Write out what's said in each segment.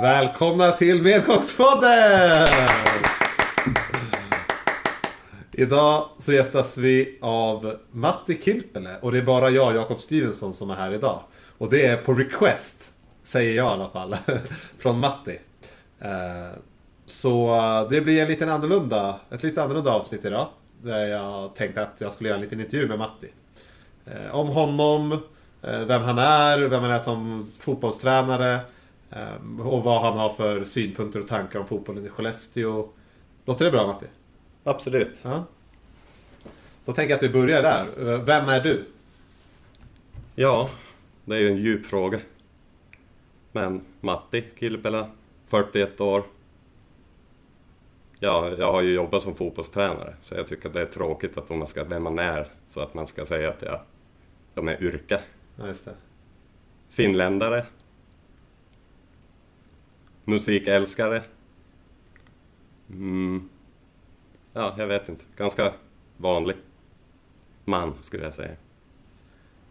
Välkomna till Medgångspodden! Idag så gästas vi av Matti Kilpele och det är bara jag, Jakob Stevensson, som är här idag. Och det är på request, säger jag i alla fall, från Matti. Eh, så eh, det blir en liten annorlunda, ett lite annorlunda avsnitt idag. Där jag tänkte att jag skulle göra en liten intervju med Matti. Eh, om honom, vem han är, vem han är som fotbollstränare eh, Och vad han har för synpunkter och tankar om fotbollen i Skellefteå. Låter det bra Matti? Absolut. Ja. Då tänker jag att vi börjar där. Eh, Vem är du? Ja, det är ju en djup fråga. Men Matti Kilpela, 41 år. Ja, jag har ju jobbat som fotbollstränare, så jag tycker att det är tråkigt att om man ska, vem man är, så att man ska säga att jag, jag är yrke. Ja, just det. Finländare. Musikälskare. Mm. Ja, jag vet inte. Ganska vanlig man, skulle jag säga.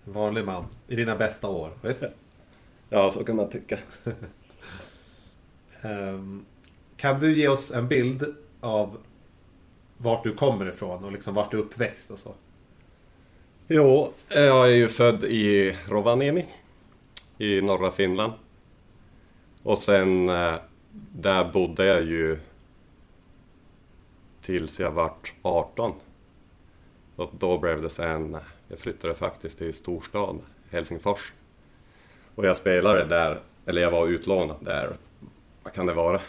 En vanlig man. I dina bästa år. Visst? Ja, så kan man tycka. Ehm, Kan du ge oss en bild av vart du kommer ifrån och liksom vart du är uppväxt och så? Jo, jag är ju född i Rovaniemi i norra Finland. Och sen eh, där bodde jag ju tills jag vart 18. Och då blev det sen, eh, jag flyttade faktiskt till storstad, Helsingfors. Och jag spelade där, eller jag var utlånad där, vad kan det vara?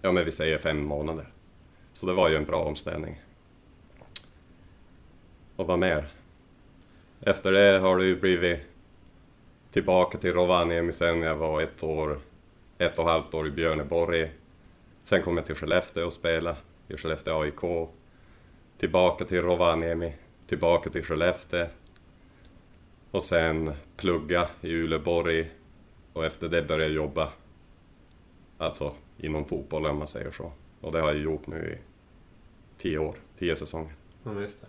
Ja men vi säger fem månader. Så det var ju en bra omställning. Och vad mer? Efter det har det ju blivit tillbaka till Rovaniemi sen jag var ett år, ett och ett halvt år i Björneborg. Sen kom jag till Skellefteå och spela i Skellefteå AIK. Tillbaka till Rovaniemi, tillbaka till Skellefteå. Och sen plugga i Uleborg och efter det började jag jobba alltså inom fotboll om man säger så. Och det har jag gjort nu i tio år, tio säsonger. Ja, just det.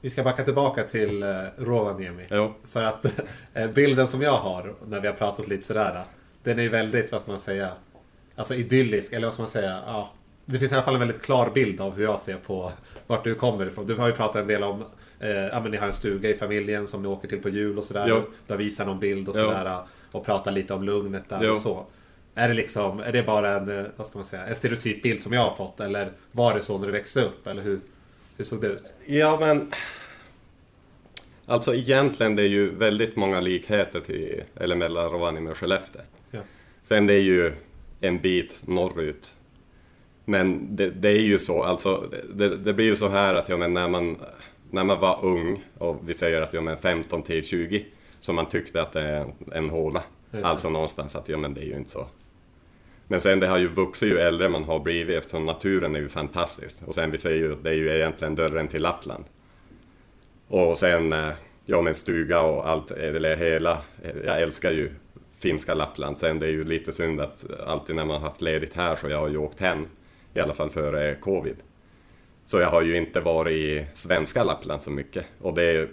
Vi ska backa tillbaka till eh, Rovaniemi. Jo. För att eh, bilden som jag har när vi har pratat lite sådär. Den är ju väldigt, vad ska man säga, alltså idyllisk. Eller vad ska man säga? Ja, det finns i alla fall en väldigt klar bild av hur jag ser på vart du kommer ifrån. Du har ju pratat en del om, eh, ja men ni har en stuga i familjen som ni åker till på jul och sådär. Du har visat någon bild och sådär. Och pratat lite om lugnet där Jo. och så. Är det liksom, är det bara en, eh, vad ska man säga, en stereotyp bild som jag har fått? Eller var det så när du växte upp? Eller hur, hur såg det ut? Ja, men... Alltså egentligen det är ju väldigt många likheter till, eller mellan Rovaniemi och Skellefteå. Sen det är ju en bit norrut. Men det, det är ju så, alltså det, det blir ju så här att ja, men när, man, när man var ung och vi säger att ja, men 15 till 20 så man tyckte att det är en, håla. Alltså någonstans att ja men det är ju inte så. Men sen det har ju vuxit ju äldre man har blivit eftersom naturen är ju fantastisk. Och sen vi säger ju att det är ju egentligen dörren till Lappland. Och sen, eh, ja men stuga och allt, eller hela, jag älskar ju finska Lappland. Sen det är ju lite synd att alltid när man har haft ledigt här så jag har ju åkt hem, i alla fall före covid. Så jag har ju inte varit i svenska Lappland så mycket. Och det är,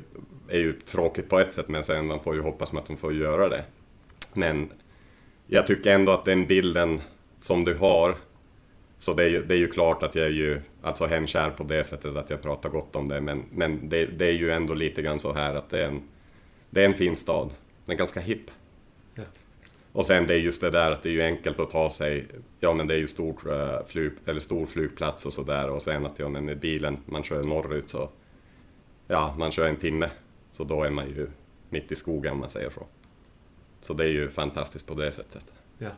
är ju tråkigt på ett sätt, men sen man får ju hoppas med att de får göra det. Men jag tycker ändå att den bilden som du har, så det är, ju, det är ju klart att jag är ju alltså hemkär på det sättet att jag pratar gott om det, men, men det, det är ju ändå lite grann så här att det är en, det är en fin stad. Den är ganska hipp. Och sen det är just det där att det är ju enkelt att ta sig, ja men det är ju stor, eh, flyg, eller stor flygplats och sådär och sen att ja men med bilen, man kör norrut så, ja man kör en timme, så då är man ju mitt i skogen om man säger så. Så det är ju fantastiskt på det sättet. Ja.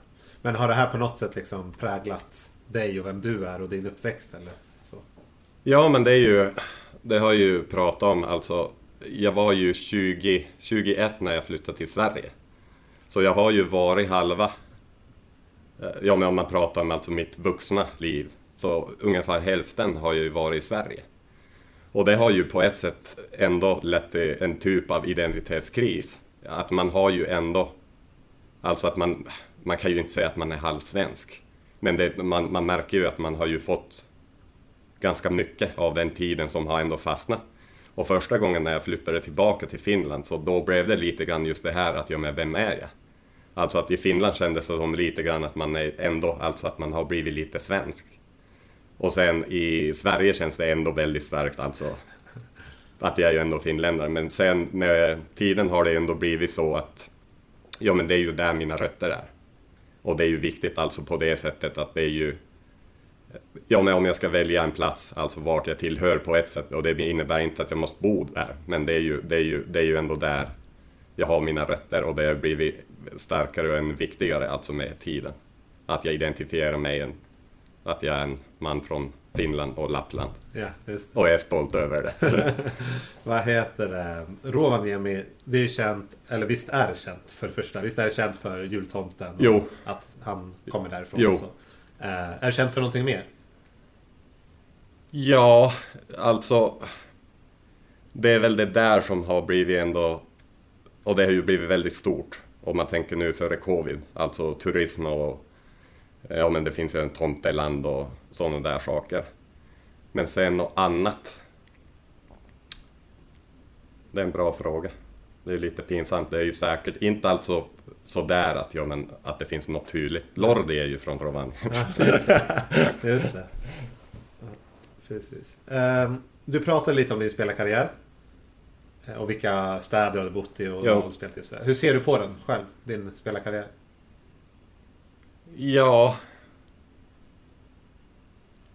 Men har det här på något sätt liksom präglat dig och vem du är och din uppväxt eller? Så. Ja, men det är ju, det har jag ju pratat om, alltså, jag var ju 20, 21 när jag flyttade till Sverige. Så jag har ju varit halva, eh, ja men om man pratar om alltså mitt vuxna liv, så ungefär hälften har jag ju varit i Sverige. Och det har ju på ett sätt ändå lett till en typ av identitetskris. Att man har ju ändå, alltså att man, man kan ju inte säga att man är halvsvensk. Men det, man, man märker ju att man har ju fått ganska mycket av den tiden som har ändå fastnat. Och första gången när jag flyttade tillbaka till Finland så då blev det lite grann just det här att ja men vem är jag? Alltså att i Finland kändes det som lite grann att man är ändå, alltså att man har blivit lite svensk. Och sen i Sverige känns det ändå väldigt starkt alltså att jag är ju ändå finländare. Men sen med tiden har det ändå blivit så att ja, men det är ju där mina rötter är. Och det är ju viktigt alltså på det sättet att det är ju Ja, men om jag ska välja en plats, alltså vart jag tillhör på ett sätt, och det innebär inte att jag måste bo där, men det är ju, det är ju, det är ju ändå där jag har mina rötter och det har blivit starkare och än viktigare alltså med tiden. Att jag identifierar mig, en, att jag är en man från Finland och Lappland. Ja, just Och är stolt över det. Vad heter det? Rovaniemi, det är ju känt, eller visst är det känt för det första, visst är det känt för jultomten? Jo. Att han kommer därifrån Jo. Eh, är det känt för någonting mer? Ja, alltså... Det är väl det där som har blivit ändå... Och det har ju blivit väldigt stort. Om man tänker nu före covid. Alltså turism och... Ja men det finns ju en tomteland och sådana där saker. Men sen något annat? Det är en bra fråga. Det är lite pinsamt. Det är ju säkert inte alltså sådär att, ja, men, att det finns något tydligt. Lordi är ju från Rovaniemi. Just det. Ja, precis. Um, du pratade lite om din spelarkarriär. Eh, Och vilka städer du hade bott i och du spelat i. Hur ser du på den själv, din spelarkarriär? Ja...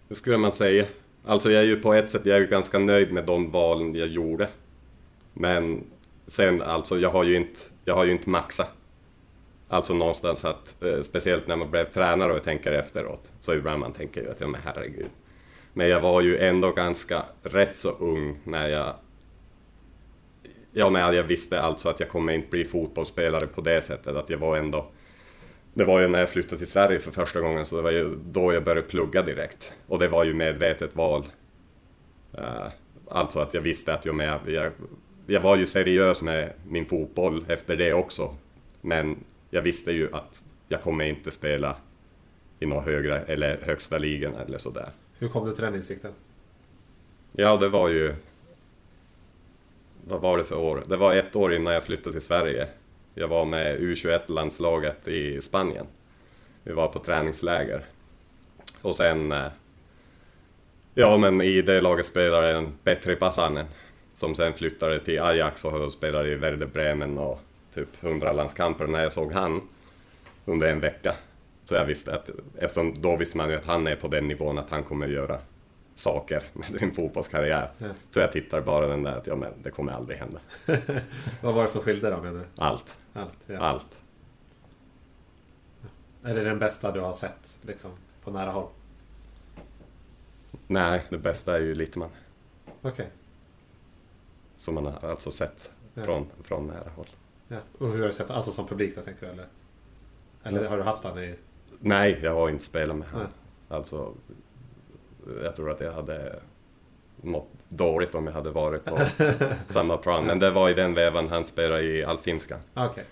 Hur skulle man säga? Alltså jag är ju på ett sätt jag är ju ganska nöjd med de valen jag gjorde. Men sen alltså, jag har ju inte, jag har ju inte maxat. Alltså någonstans att, eh, speciellt när man blev tränare och tänker efteråt, så ibland man tänker ju att ja men herregud. Men jag var ju ändå ganska rätt så ung när jag Ja men jag visste alltså att jag kommer inte bli fotbollsspelare på det sättet, att jag var ändå det var ju när jag flyttade till Sverige för första gången, så det var ju då jag började plugga direkt. Och det var ju medvetet val. Eh, alltså att jag visste att jag, med, jag, jag var ju seriös med min fotboll efter det också. Men jag visste ju att jag kommer inte spela i någon högre eller högsta ligan eller sådär. Hur kom du till den insikten? Ja, det var ju... Vad var det för år? Det var ett år innan jag flyttade till Sverige. Jag var med U21-landslaget i Spanien. Vi var på träningsläger. Och sen... Eh, ja, men i det laget spelade en Petri Pasanen. Som sen flyttade till Ajax och spelade i Werder Bremen och typ 100 landskamper. När jag såg han under en vecka. Så jag visste att, eftersom då visste man ju att han är på den nivån att han kommer göra saker med sin fotbollskarriär. Ja. Så jag tittar bara den där att ja, men det kommer aldrig hända. Vad var det som skilde då menar du? Allt, Allt? Ja. allt. Är det den bästa du har sett liksom, på nära håll? Nej, det bästa är ju Littman. Okej. Som man har alltså sett Ja. från, från nära håll. Ja. Och hur har du sett Alltså som publik då tänker du eller? Eller har du haft han i... Nej, jag har inte spelat med honom. Alltså, jag tror att jag hade mått dåligt om jag hade varit på samma plan. Men det var i den vevan han spelade i Allfinskan. Ah, Okej.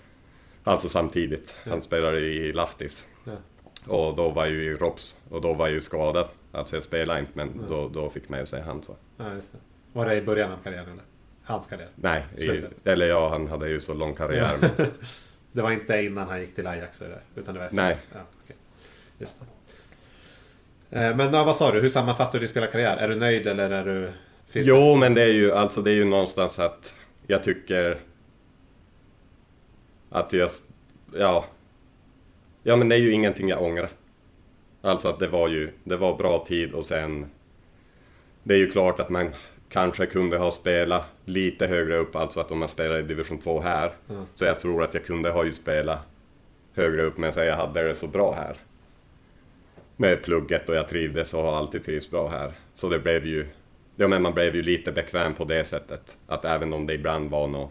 Alltså samtidigt. Han spelade i Lahtis. Ja. Och då var jag ju i Rops. Och då var jag ju skadad. Alltså jag spelade inte, men Ja. då, då fick man ju säga han så. Ja, just det. Var det i början av karriären eller? Hans karriär? Nej, i, eller ja, han hade ju så lång karriär. Det var inte innan han gick till Ajax eller? Utan det var efter? Nej. Ja, okej. Just det. Eh, Men vad sa du? Hur sammanfattar du din spelarkarriär? Är du nöjd eller är du... Finns det- Jo, men det är ju alltså det är ju någonstans att jag tycker att jag, ja, ja men det är ju ingenting jag ångrar. Alltså att det var ju, det var bra tid och sen, det är ju klart att man kanske kunde ha spelat lite högre upp, alltså att om man spelar i division 2 här, Ja. så jag tror att jag kunde ha ju spelat högre upp, men sen jag hade det så bra här. Med plugget och jag trivdes och har alltid trivts bra här. Så det blev ju, ja men man blev ju lite bekväm på det sättet. Att även om det ibland var några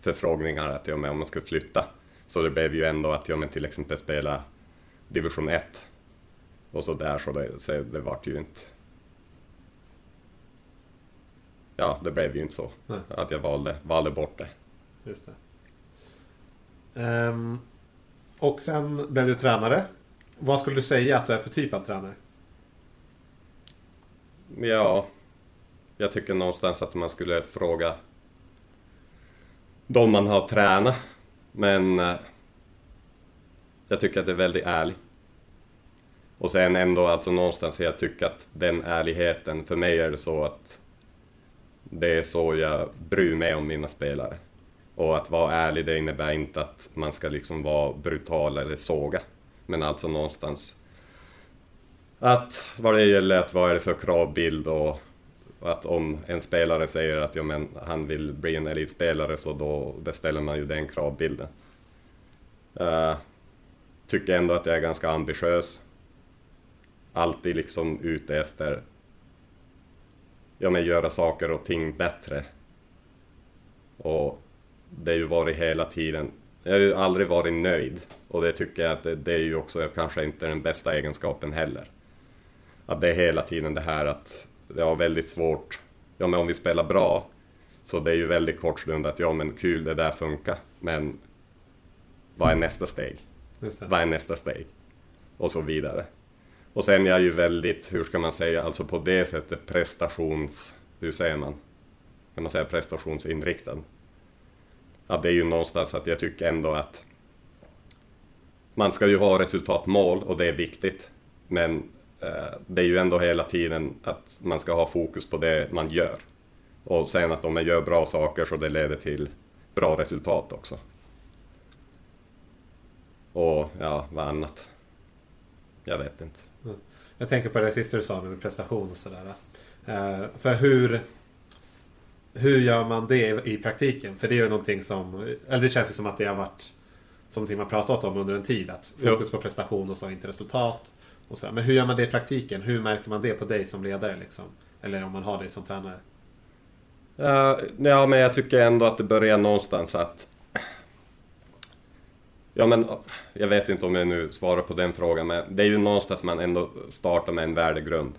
förfrågningar att ja, men om man skulle flytta. Så det blev ju ändå att ja, men till exempel spela division 1. Och så där så det, så det vart ju inte... Ja, det blev ju inte så. Nej. Att jag valde, valde bort det. Just det. Ehm, och sen blev du tränare. Vad skulle du säga att du är för typ av tränare? Ja, jag tycker någonstans att man skulle fråga de man har tränat. Men eh, Jag tycker att det är väldigt ärligt. Och sen ändå alltså någonstans jag tycker att den ärligheten, för mig är det så att det är så jag bryr mig om mina spelare. Och att vara ärlig det innebär inte att man ska liksom vara brutal eller såga. Men alltså någonstans att vad det gäller att vad är det för kravbild och att om en spelare säger att ja, men, han vill bli en elitspelare så då beställer man ju den kravbilden. Uh, tycker ändå att jag är ganska ambitiös. Alltid liksom ute efter ja, men göra saker och ting bättre. Och det har ju varit hela tiden, jag har ju aldrig varit nöjd. Och det tycker jag att det, det är ju också kanske inte den bästa egenskapen heller. Att det är hela tiden det här att det har väldigt svårt, ja men om vi spelar bra, så det är ju väldigt kortslundat att ja men kul, det där funkar, men vad är nästa steg? Vad är nästa steg? Och så vidare. Och sen är jag ju väldigt, hur ska man säga, alltså på det sättet prestations... Hur säger man? Kan man säga prestationsinriktad? Ja, det är ju någonstans att jag tycker ändå att man ska ju ha resultatmål och det är viktigt. Men eh, det är ju ändå hela tiden att man ska ha fokus på det man gör. Och sen att om man gör bra saker så det leder till bra resultat också. Och ja, vad annat? Jag vet inte. Jag tänker på det sista du sa med prestation och sådär. Eh, för hur, hur gör man det i praktiken? För det är ju någonting som, eller det känns ju som att det har varit som någonting man pratat om under en tid. Att fokus på prestation och så, inte resultat. Och så. Men hur gör man det i praktiken? Hur märker man det på dig som ledare? Liksom? Eller om man har dig som tränare? Uh, ja, men jag tycker ändå att det börjar någonstans att Ja, men jag vet inte om jag nu svarar på den frågan, men det är ju någonstans man ändå startar med en värdegrund.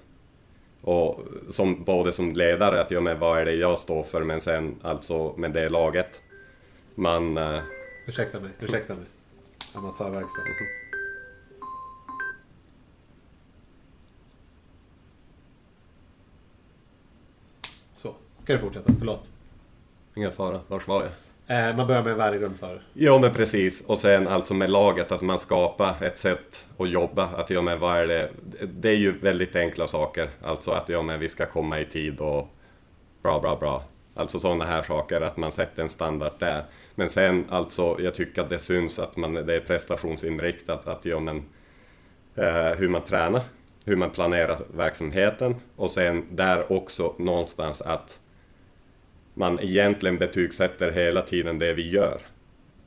Och som, både som ledare, att ja, men vad är det jag står för, men sen alltså med det laget. Man... Uh... Ursäkta mig, ursäkta mig. Amatörverkstad. Så, kan du fortsätta, förlåt. Ingen fara, vars var jag? Eh, man börjar med en värdegrund sa du? Ja men precis. Och sen alltså med laget att man skapar ett sätt att jobba. Att ja men vad är det? Det är ju väldigt enkla saker. Alltså att ja men vi ska komma i tid och bra bra bra. Alltså sådana här saker, att man sätter en standard där. Men sen alltså, jag tycker att det syns att man, det är prestationsinriktat. Att ja men eh, hur man tränar, hur man planerar verksamheten och sen där också någonstans att man egentligen betygsätter hela tiden det vi gör.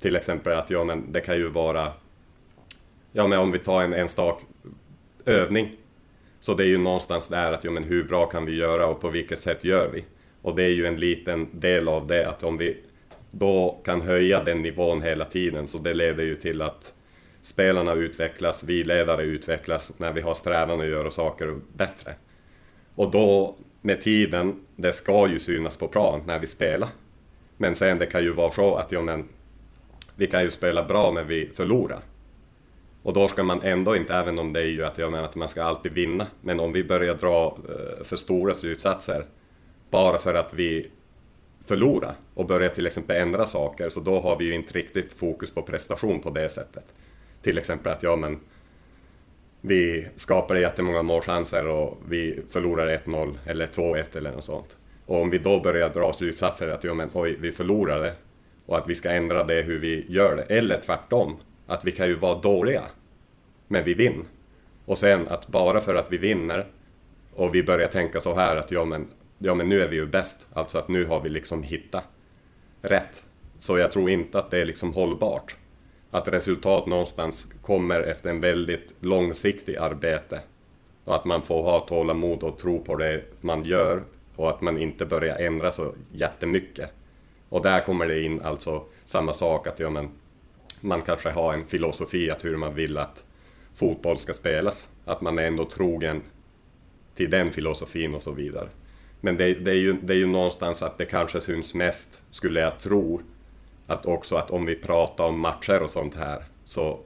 Till exempel att ja, men det kan ju vara, ja men om vi tar en enstaka övning, så det är ju någonstans där att ja, men hur bra kan vi göra och på vilket sätt gör vi? Och det är ju en liten del av det att om vi då kan höja den nivån hela tiden så det leder ju till att spelarna utvecklas, vi ledare utvecklas när vi har strävan att göra saker bättre. Och då med tiden, det ska ju synas på plan när vi spelar. Men sen det kan ju vara så att ja, men, vi kan ju spela bra men vi förlorar. Och då ska man ändå inte, även om det är ju att, jag menar, att man ska alltid vinna, men om vi börjar dra eh, för stora slutsatser bara för att vi förlorar och börjar till exempel ändra saker, så då har vi ju inte riktigt fokus på prestation på det sättet. Till exempel att ja men vi skapade jättemånga målchanser och vi förlorade 1-0 eller 2-1 eller något sånt. Och om vi då börjar dra slutsatser att ja, men, oj, vi förlorade och att vi ska ändra det hur vi gör det, eller tvärtom, att vi kan ju vara dåliga, men vi vinner. Och sen att bara för att vi vinner och vi börjar tänka så här att ja men, ja, men nu är vi ju bäst, alltså att nu har vi liksom hittat rätt. Så jag tror inte att det är liksom hållbart att resultat någonstans kommer efter en väldigt långsiktig arbete. Och att man får ha tålamod och tro på det man gör och att man inte börjar ändra så jättemycket. Och där kommer det in alltså samma sak att ja, men, man kanske har en filosofi att hur man vill att fotboll ska spelas. Att man är ändå trogen till den filosofin och så vidare. Men det, det, är ju, det är ju någonstans att det kanske syns mest, skulle jag tro, att också att om vi pratar om matcher och sånt här så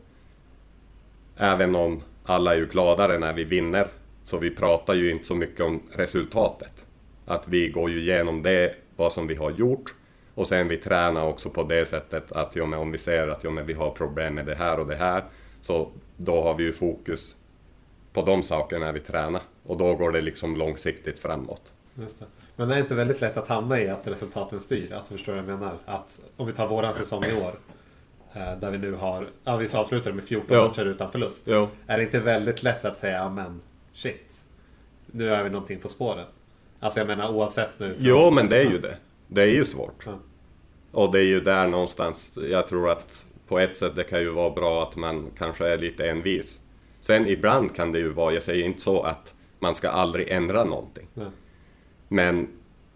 även om alla är ju gladare när vi vinner så vi pratar ju inte så mycket om resultatet. Att vi går ju igenom det, vad som vi har gjort och sen vi tränar också på det sättet att ja, om vi ser att ja, vi har problem med det här och det här Så då har vi ju fokus på de sakerna när vi tränar. Och då går det liksom långsiktigt framåt. Just det. Men det är inte väldigt lätt att hamna i att resultaten styr? Alltså förstår du vad jag menar? Att om vi tar våran säsong i år. eh, Där vi nu har, ja vi avslutade med 14 Ja. matcher utan förlust. Jo. Är det inte väldigt lätt att säga, ja men shit. Nu är vi någonting på spåren. Alltså jag menar oavsett nu. Jo, men det är ju det. Det är ju svårt. Ja. Och det är ju där någonstans, jag tror att på ett sätt det kan ju vara bra att man kanske är lite envis. Sen ibland kan det ju vara, jag säger inte så att man ska aldrig ändra någonting. Ja. Men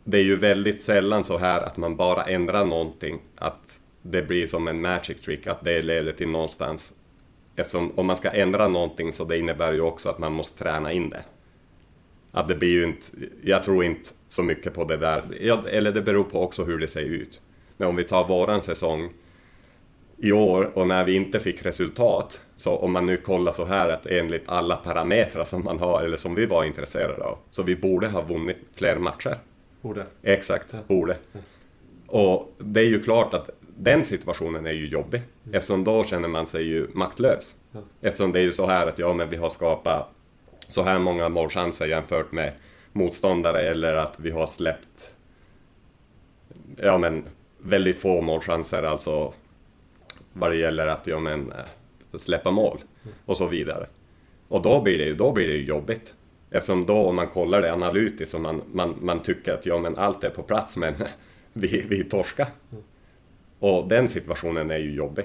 det är ju väldigt sällan så här att man bara ändrar någonting, att det blir som en magic trick, att det leder till någonstans. Eftersom om man ska ändra någonting så det innebär ju också att man måste träna in det. Att det blir ju inte, jag tror inte så mycket på det där, eller det beror på också hur det ser ut. Men om vi tar våran säsong i år och när vi inte fick resultat, så om man nu kollar så här att enligt alla parametrar som man har, eller som vi var intresserade av, så vi borde ha vunnit fler matcher. Borde. Exakt, borde. Och det är ju klart att den situationen är ju jobbig, eftersom då känner man sig ju maktlös. Eftersom det är ju så här att ja, men vi har skapat så här många målchanser jämfört med motståndare eller att vi har släppt ja, men väldigt få målchanser, alltså vad det gäller att ja, men, eh, släppa mål och så vidare. Och då blir det då blir det jobbigt. Eftersom då om man kollar det analytiskt och man, man, man tycker att ja, men allt är på plats men vi, vi torskar. Och den situationen är ju jobbig.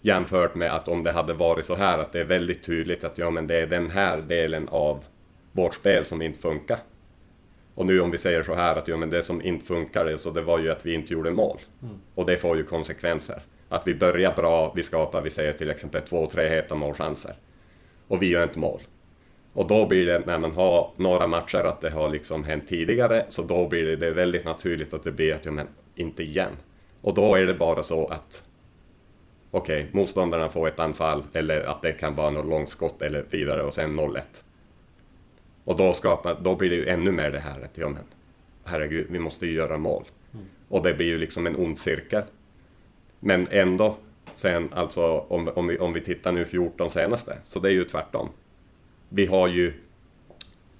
Jämfört med att om det hade varit så här att det är väldigt tydligt att ja, men det är den här delen av vårt spel som inte funkar. Och nu om vi säger så här att ja, men det som inte funkade så det var ju att vi inte gjorde mål. Och det får ju konsekvenser. Att vi börjar bra, vi skapar, vi säger till exempel två, tre heta målchanser. Och vi gör inte mål. Och då blir det, när man har några matcher, att det har liksom hänt tidigare, så då blir det, det väldigt naturligt att det blir att, ja men, inte igen. Och då är det bara så att, okej, motståndarna får ett anfall, eller att det kan vara något långt skott eller vidare, och sen 0-1. Och då, skapar, då blir det ju ännu mer det här att, ja men, herregud, vi måste ju göra mål. Och det blir ju liksom en ond cirkel. Men ändå, sen alltså om, om, vi, om vi tittar nu 14 senaste, så det är ju tvärtom. Vi har ju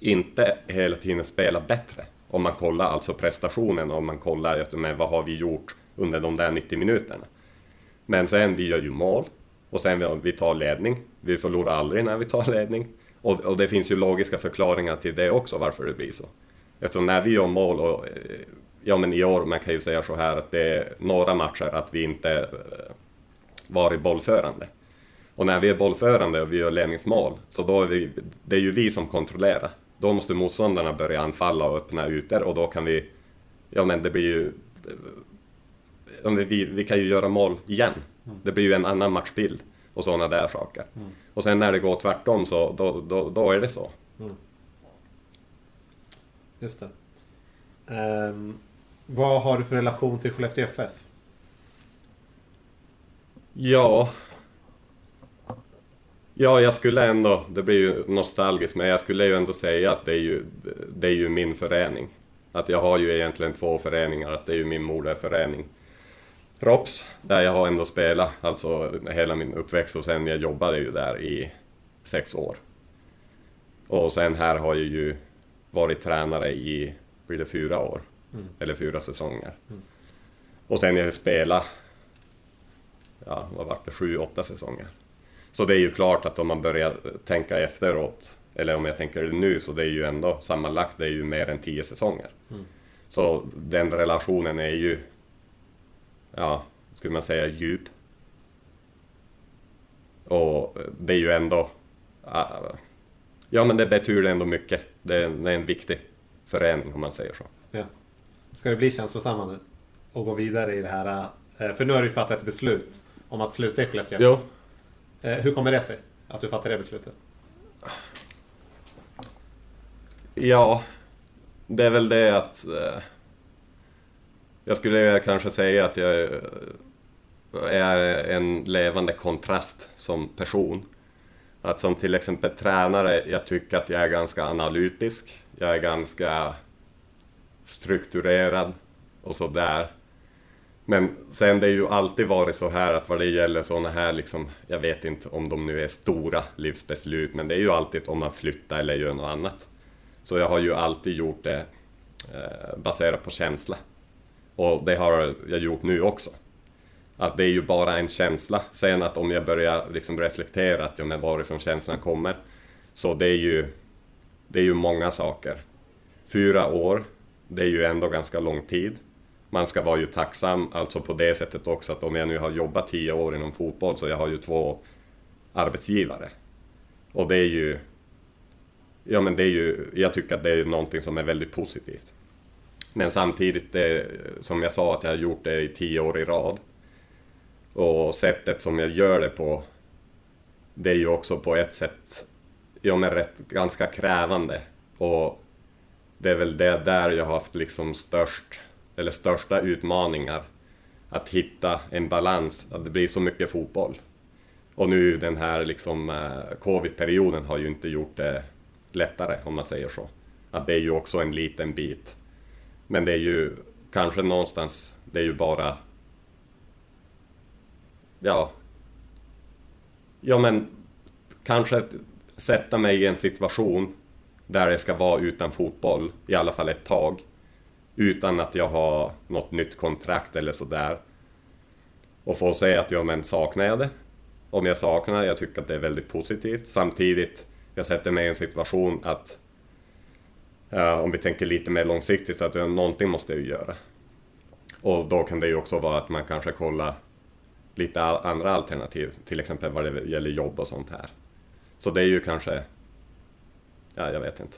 inte hela tiden spelat bättre. Om man kollar alltså prestationen, om man kollar efter med vad har vi gjort under de där 90 minuterna. Men sen, vi gör ju mål. Och sen vi, vi tar ledning. Vi förlorar aldrig när vi tar ledning. Och, och det finns ju logiska förklaringar till det också, varför det blir så. Eftersom när vi gör mål, och, eh, ja men i år, man kan ju säga så här att det är några matcher att vi inte eh, varit bollförande. Och när vi är bollförande och vi gör ledningsmål, så då är vi, det är ju vi som kontrollerar. Då måste motståndarna börja anfalla och öppna ytor och då kan vi, ja men det blir ju, men vi, vi kan ju göra mål igen. Det blir ju en annan matchbild och sådana där saker. Och sen när det går tvärtom så då, då, då är det så. Just det. Ehm, vad har du för relation till Skellefteå FF? Ja. Ja, jag skulle ändå, det blir ju nostalgiskt, men jag skulle ju ändå säga att det är ju, det är ju min förening. Att jag har ju egentligen två föreningar, att det är ju min moderförening. Rops, där jag har ändå spelat, alltså hela min uppväxt och sen jag jobbade ju där i sex år. Och sen här har jag ju varit tränare i, blir det fyra år? Eller fyra säsonger. Och sen jag spelat ja, vad var det, sju, åtta säsonger. Så det är ju klart att om man börjar tänka efteråt, eller om jag tänker nu, så det är ju ändå sammanlagt, det är ju mer än tio säsonger. Så den relationen är ju, ja, skulle man säga djup. Och det är ju ändå, ja men det betyder ändå mycket. Det är, det är en viktig förening om man säger så. Ska det bli känslosamma nu? Och gå vidare i det här? eh, För nu har du ju fattat ett beslut om att sluta i Skellefteå. Jo, Eh, Hur kommer det sig? Att du fattar det beslutet? Ja, det är väl det att... Eh, jag skulle kanske säga att jag är en levande kontrast som person. Att som till exempel tränare, jag tycker att jag är ganska analytisk. Jag är ganska strukturerad och sådär. Men sen det är ju alltid varit så här att vad det gäller sådana här liksom, jag vet inte om de nu är stora livsbeslut, men det är ju alltid om man flyttar eller gör något annat. Så jag har ju alltid gjort det eh, baserat på känsla. Och det har jag gjort nu också. Att det är ju bara en känsla. Sen att om jag börjar liksom reflektera att ja, men varifrån känslan kommer. Så det är ju, det är ju många saker. Fyra år, det är ju ändå ganska lång tid. Man ska vara ju tacksam, alltså på det sättet också att om jag nu har jobbat tio år inom fotboll så jag har ju två arbetsgivare. Och det är ju, ja men det är ju, jag tycker att det är någonting som är väldigt positivt. Men samtidigt, det, som jag sa, att jag har gjort det i tio år i rad. Och sättet som jag gör det på, det är ju också på ett sätt, ja men rätt, ganska krävande. Och det är väl det där jag har haft liksom störst, eller största utmaningar. Att hitta en balans, att det blir så mycket fotboll. Och nu den här liksom eh, covid-perioden har ju inte gjort det lättare om man säger så. Att det är ju också en liten bit. Men det är ju kanske någonstans, det är ju bara... Ja. Ja men kanske sätta mig i en situation där jag ska vara utan fotboll, i alla fall ett tag. Utan att jag har något nytt kontrakt eller sådär. Och få säga att ja men saknar jag det? Om jag saknar det, jag tycker att det är väldigt positivt. Samtidigt, jag sätter mig i en situation att Uh, om vi tänker lite mer långsiktigt så att uh, någonting måste jag ju göra. Och då kan det ju också vara att man kanske kollar lite andra alternativ, till exempel vad det gäller jobb och sånt här. Så det är ju kanske, ja jag vet inte.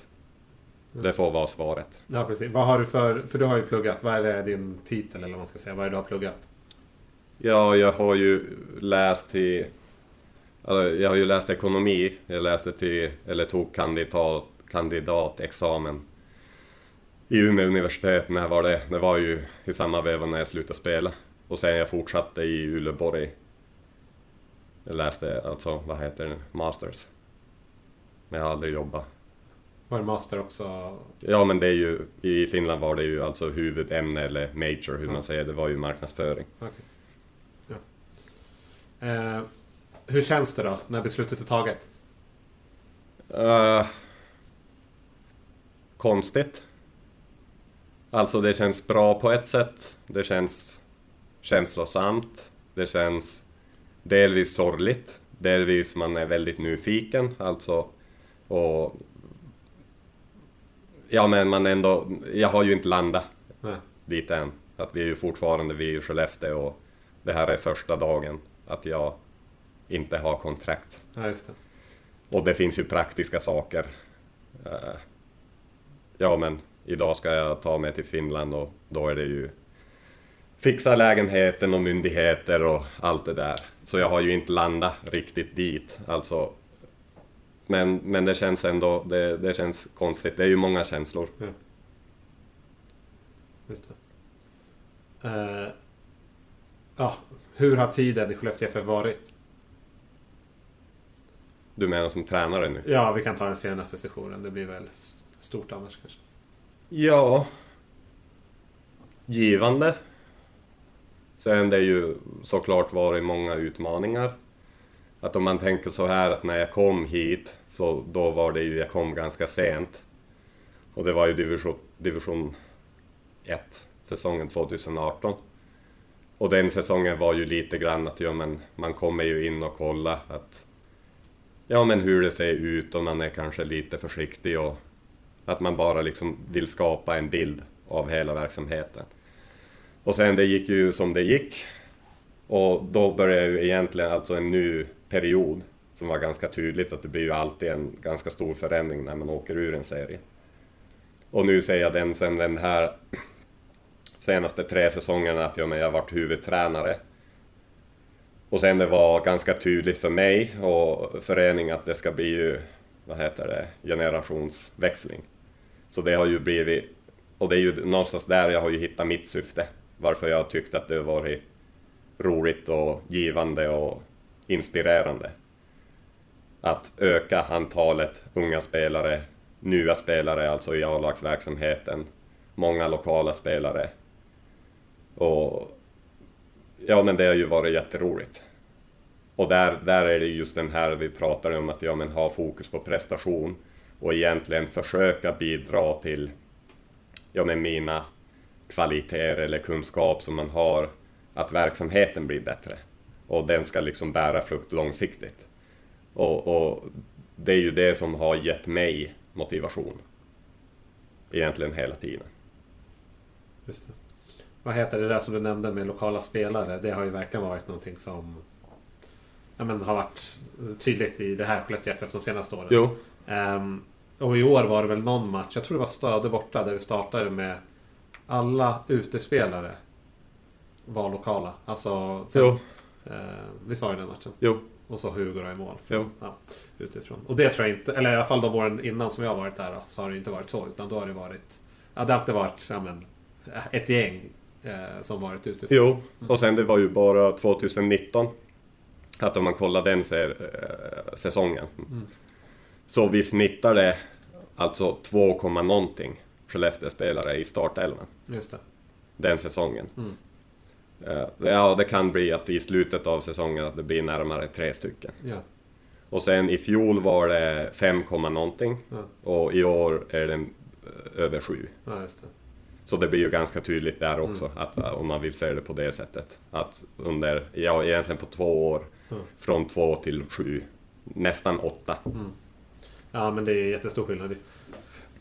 Det får vara svaret. Ja precis. Vad har du för, för du har ju pluggat, vad är det din titel eller vad man ska säga, vad är det du har pluggat? Ja, jag har ju läst till, alltså, jag har ju läst ekonomi, jag läste till, eller tog kandidat kandidatexamen i Umeå universitet. När var det? Det var ju i samma veva när jag slutade spela. Och sen jag fortsatte i Uleåborg. Jag läste alltså, vad heter det, masters. Men jag har aldrig jobbat. Var det master också? Ja, men det är ju, i Finland var det ju alltså huvudämne eller major, hur Ja. man säger, det var ju marknadsföring. Okej. Ja. Eh, hur känns det då, när beslutet är taget? Uh, konstigt. Alltså det känns bra på ett sätt. Det känns känslosamt. Det känns delvis sorgligt. Delvis man är väldigt nyfiken. Alltså, och... Ja men man ändå... Jag har ju inte landat Nej. dit än. Att vi är ju fortfarande vid Skellefteå och det här är första dagen att jag inte har kontrakt. Ja, just det. Och det finns ju praktiska saker. Eh, Ja, men idag ska jag ta mig till Finland och då är det ju fixa lägenheten och myndigheter och allt det där. Så jag har ju inte landat riktigt dit. Alltså, men, men det känns ändå, det, det känns konstigt. Det är ju många känslor. Ja. Just det. Eh, ja, hur har tiden i Skellefteå FF varit? Du menar som tränare nu? Ja, vi kan ta den senaste sessionen. Det blir väl stort annars kanske. Ja. Givande. Sen det är ju såklart varit många utmaningar. Att om man tänker så här att när jag kom hit så då var det ju, jag kom ganska sent. Och det var ju division, division 1, säsongen 2018. Och den säsongen var ju lite grann att ja, men man kommer ju in och kollar att ja men hur det ser ut och man är kanske lite försiktig och att man bara liksom vill skapa en bild av hela verksamheten. Och sen det gick ju som det gick. Och då började ju egentligen alltså en ny period som var ganska tydligt att det blir ju alltid en ganska stor förändring när man åker ur en serie. Och nu säger jag den sen den här senaste tre säsongerna att men jag har varit huvudtränare. Och sen det var ganska tydligt för mig och föreningen att det ska bli ju, vad heter det, generationsväxling. Så det har ju blivit, och det är ju någonstans där jag har ju hittat mitt syfte. Varför jag tyckte att det har varit roligt och givande och inspirerande. Att öka antalet unga spelare, nya spelare alltså i A-lagsverksamheten, många lokala spelare. Och Ja, men det har ju varit jätteroligt. Och där, där är det just den här vi pratar om att ja, men ha fokus på prestation och egentligen försöka bidra till ja, men mina kvaliteter eller kunskap som man har, att verksamheten blir bättre. Och den ska liksom bära frukt långsiktigt. Och, och det är ju det som har gett mig motivation. Egentligen hela tiden. Just det. Vad heter det där som du nämnde med lokala spelare? Det har ju verkligen varit någonting som ja, men, har varit tydligt i det här Skellefteå FF de senaste åren. Jo. Ehm, och i år var det väl någon match, jag tror det var Stöde borta, där vi startade med alla utespelare var lokala. Alltså, sen, visst var det den matchen? Jo. Och så Hugo då i mål. Jo. Ja, utifrån. Och det tror jag inte, eller i alla fall de åren innan som jag har varit där då, så har det inte varit så. Utan då har det varit, ja det har alltid varit ja, men, ett gäng eh, som varit utifrån. Jo, och sen det var ju bara 2019. Att om man kollar den eh, säsongen. Så vi snittade alltså 2, komma någonting Skellefteå-spelare i startelvan Just det. den säsongen. Mm. Eh, ja, det kan bli att i slutet av säsongen att det blir närmare tre stycken. Ja. Och sen i fjol var det 5, komma någonting Ja. och i år är den eh, över 7. ja, det. Så det blir ju ganska tydligt där också, Mm. att, eh, om man vill se det på det sättet. Att under, ja egentligen på två år, Mm. från två till sju, nästan åtta. Ja, men det är jättestor skillnad.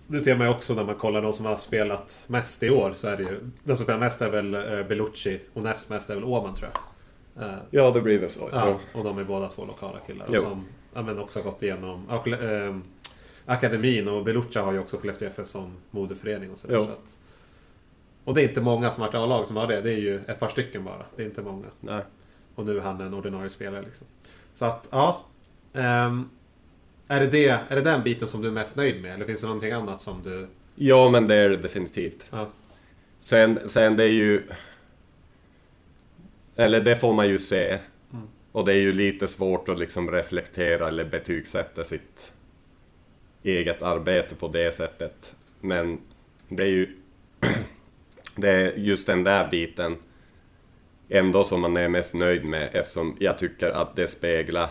Det ser man ju också när man kollar de som har spelat mest i år. Så är det ju, den som spelar mest är väl eh, Bellucci och näst mest är väl Åman tror jag. Eh, Ja, det blir väl så. Ja, och de är båda två lokala killar. Och Jo. som ja, men också gått igenom Skelle- ehm, akademin och Beluccia har ju också Skellefteå FF som moderförening och sådär. Så att, och det är inte många som har varit A-lag som har det. Det är ju ett par stycken bara. Det är inte många. Nej. Och nu är han en ordinarie spelare liksom. Så att, ja. ehm, är, det det, är det den biten som du är mest nöjd med? Eller finns det någonting annat som du... Ja, men det är det definitivt. Ja, Sen, sen det är ju... Eller det får man ju se. Mm. Och det är ju lite svårt att liksom reflektera eller betygsätta sitt eget arbete på det sättet. Men det är ju... Det är just den där biten ändå som man är mest nöjd med eftersom jag tycker att det speglar